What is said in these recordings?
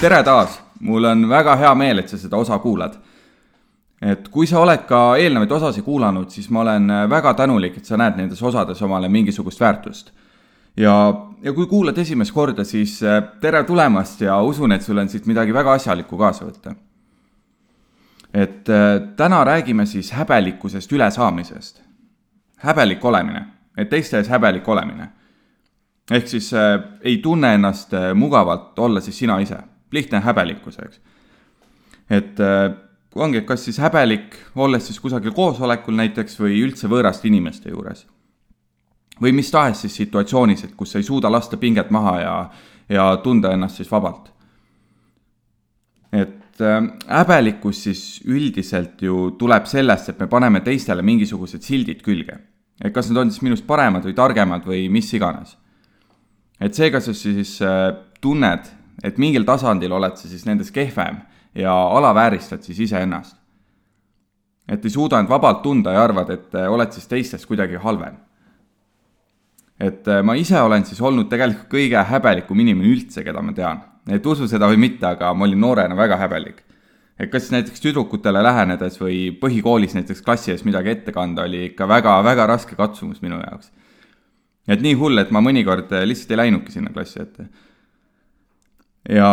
tere taas, mul on väga hea meel, et sa seda osa kuulad. et kui sa oled ka eelnevaid osasid kuulanud, siis ma olen väga tänulik, et sa näed nendes osades omale mingisugust väärtust. ja, ja kui kuulad esimest korda, siis äh, tere tulemast ja usun, et sul on siit midagi väga asjalikku kaasa võtta. et äh, täna räägime siis häbelikkusest ülesaamisest. häbelik olemine, et teiste ees häbelik olemine ehk siis äh, ei tunne ennast äh, mugavalt olla siis sina ise, lihtne häbelikkus, eks. et äh, ongi, et kas siis häbelik, olles siis kusagil koosolekul näiteks või üldse võõraste inimeste juures. või mis tahes siis situatsioonis, et kus ei suuda lasta pinget maha ja, ja tunda ennast siis vabalt. et äh, häbelikkus siis üldiselt ju tuleb sellest, et me paneme teistele mingisugused sildid külge. et kas need on siis minust paremad või targemad või mis iganes et seega sa siis äh, tunned, et mingil tasandil oled sa siis nendes kehvem ja alavääristad siis iseennast. et ei suuda end vabalt tunda ja arvad, et äh, oled siis teistest kuidagi halvem. et äh, ma ise olen siis olnud tegelikult kõige häbelikum inimene üldse, keda ma tean. et usu seda või mitte, aga ma olin noorena väga häbelik. et kas näiteks tüdrukutele lähenedes või põhikoolis näiteks klassi ees midagi ette kanda, oli ikka väga-väga raske katsumus minu jaoks et nii hull, et ma mõnikord äh, lihtsalt ei läinudki sinna klassi ette. Ja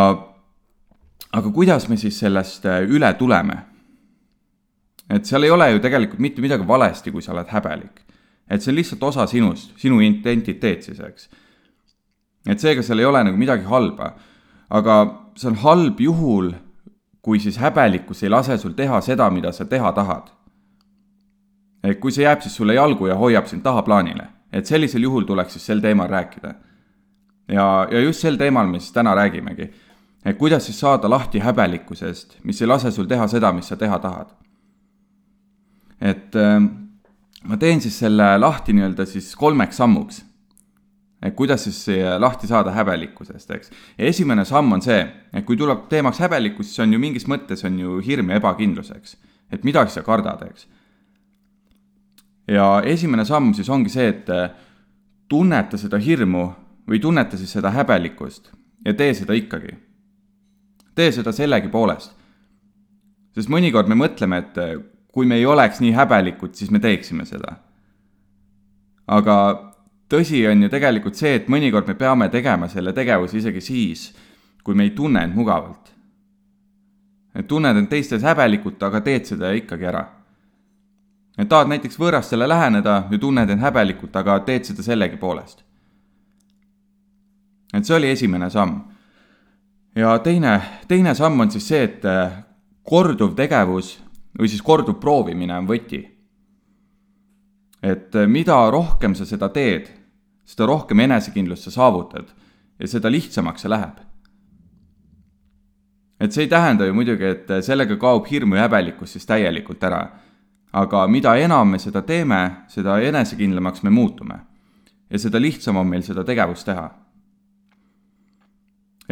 aga kuidas me siis sellest äh, üle tuleme? et seal ei ole ju tegelikult mitte midagi valesti, kui sa oled häbelik. et see on lihtsalt osa sinust, sinu identiteet siis, eks. et seega seal ei ole nagu midagi halba. aga see on halb juhul, kui siis häbelikkus ei lase sul teha seda, mida sa teha tahad. et kui see jääb siis sulle jalgu ja hoiab sind tahaplaanile et sellisel juhul tuleks siis sel teemal rääkida. Ja, ja just sel teemal me siis täna räägimegi. et kuidas siis saada lahti häbelikkusest, mis ei lase sul teha seda, mis sa teha tahad. et äh, ma teen siis selle lahti nii-öelda siis kolmeks sammuks. et kuidas siis lahti saada häbelikkusest, eks. esimene samm on see, et kui tuleb teemaks häbelikkus, siis on ju mingis mõttes on ju hirm ja ebakindlus, eks. et midagi sa kardad, eks ja esimene samm siis ongi see, et äh, tunneta seda hirmu või tunneta siis seda häbelikkust ja tee seda ikkagi. tee seda sellegipoolest. sest mõnikord me mõtleme, et äh, kui me ei oleks nii häbelikud, siis me teeksime seda. aga tõsi on ju tegelikult see, et mõnikord me peame tegema selle tegevuse isegi siis, kui me ei tunne end mugavalt. tunned end teistes häbelikult, aga teed seda ikkagi ära et tahad näiteks võõrastele läheneda ja tunned end häbelikult, aga teed seda sellegipoolest. Et see oli esimene samm. ja teine, teine samm on siis see, et äh, korduv tegevus või siis korduv proovimine on võti. et äh, mida rohkem sa seda teed, seda rohkem enesekindlust sa saavutad ja seda lihtsamaks see läheb. et see ei tähenda ju muidugi, et äh, sellega kaob hirmu ja häbelikkus siis täielikult ära aga mida enam me seda teeme, seda enesekindlamaks me muutume. ja seda lihtsam on meil seda tegevust teha.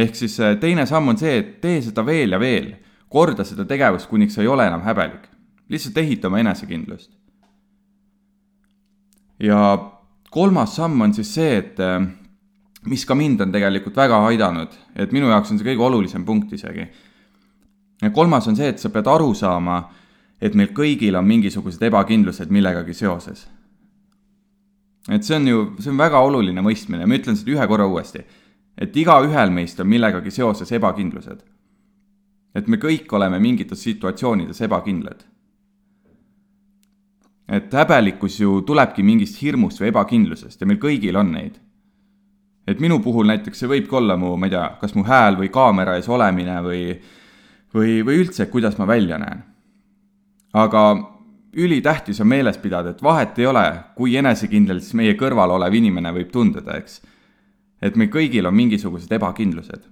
Ehk siis äh, teine samm on see, et tee seda veel ja veel, korda seda tegevust, kuniks sa ei ole enam häbelik. lihtsalt ehita oma enesekindlust. ja kolmas samm on siis see, et äh, mis ka mind on tegelikult väga aidanud, et minu jaoks on see kõige olulisem punkt isegi. ja kolmas on see, et sa pead aru saama, et meil kõigil on mingisugused ebakindlused millegagi seoses. et see on ju, see on väga oluline mõistmine, ma ütlen seda ühe korra uuesti. Et igaühel meist on millegagi seoses ebakindlused. et me kõik oleme mingites situatsioonides ebakindlad. et häbelikkus ju tulebki mingist hirmust või ebakindlusest ja meil kõigil on neid. et minu puhul näiteks see võibki olla mu, ma ei tea, kas mu hääl või kaamera ees olemine või või, või üldse, kuidas ma välja näen aga ülitähtis on meeles pidada, et vahet ei ole, kui enesekindel siis meie kõrval olev inimene võib tunduda, eks. Et meil kõigil on mingisugused ebakindlused.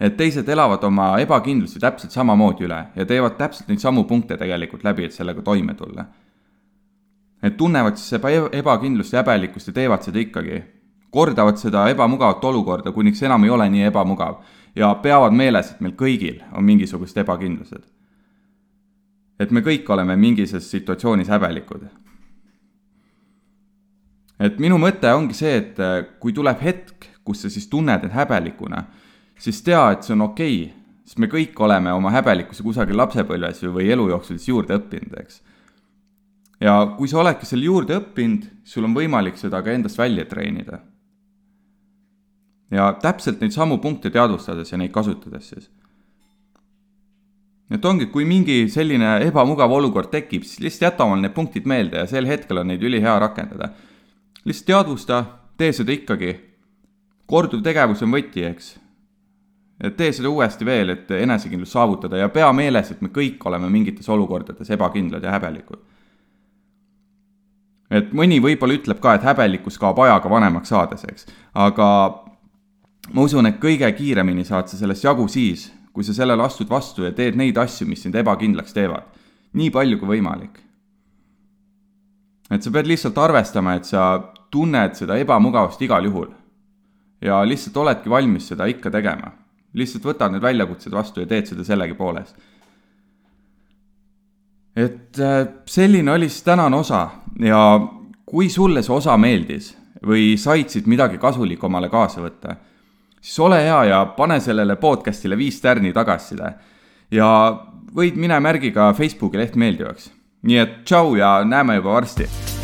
et teised elavad oma ebakindlusi täpselt samamoodi üle ja teevad täpselt neid samu punkte tegelikult läbi, et sellega toime tulla. et tunnevad siis eba, ebakindlust ja häbelikkust ja teevad seda ikkagi. kordavad seda ebamugavat olukorda, kuniks enam ei ole nii ebamugav ja peavad meeles, et meil kõigil on mingisugused ebakindlused et me kõik oleme mingis situatsioonis häbelikud. Et minu mõte ongi see, et äh, kui tuleb hetk, kus sa siis tunned end häbelikuna, siis tea, et see on okei okay,, sest me kõik oleme oma häbelikkuse kusagil lapsepõlves või elu jooksul siis juurde õppinud, eks. ja kui sa oledki selle juurde õppinud, sul on võimalik seda ka endast välja treenida. ja täpselt neid samu punkte teadvustades ja neid kasutades siis. et ongi, kui mingi selline ebamugav olukord tekib, siis lihtsalt jäta omale need punktid meelde ja sel hetkel on neid ülihea rakendada. Lihtsalt teadvusta, tee seda ikkagi. korduv tegevus on võti, eks tee seda uuesti veel, et enesekindlust saavutada ja pea meeles, et me kõik oleme mingites olukordades ebakindlad ja häbelikud. et mõni võib-olla ütleb ka, et häbelikkus kaob ajaga vanemaks saades, eks, aga ma usun, et kõige kiiremini saad sa sellest jagu siis, kui sa sellele astud vastu ja teed neid asju, mis sind ebakindlaks teevad. nii palju kui võimalik. et sa pead lihtsalt arvestama, et sa tunned seda ebamugavust igal juhul. ja lihtsalt oledki valmis seda ikka tegema lihtsalt võtad need väljakutsed vastu ja teed seda sellegipoolest. et äh, selline oli siis tänane osa ja kui sulle see osa meeldis või said siit midagi kasulikku omale kaasa võtta, siis ole hea ja pane sellele podcast'ile viis tärni tagasiside. ja võid mine märgi ka Facebooki leht meeldivaks. nii et tšau ja näeme juba varsti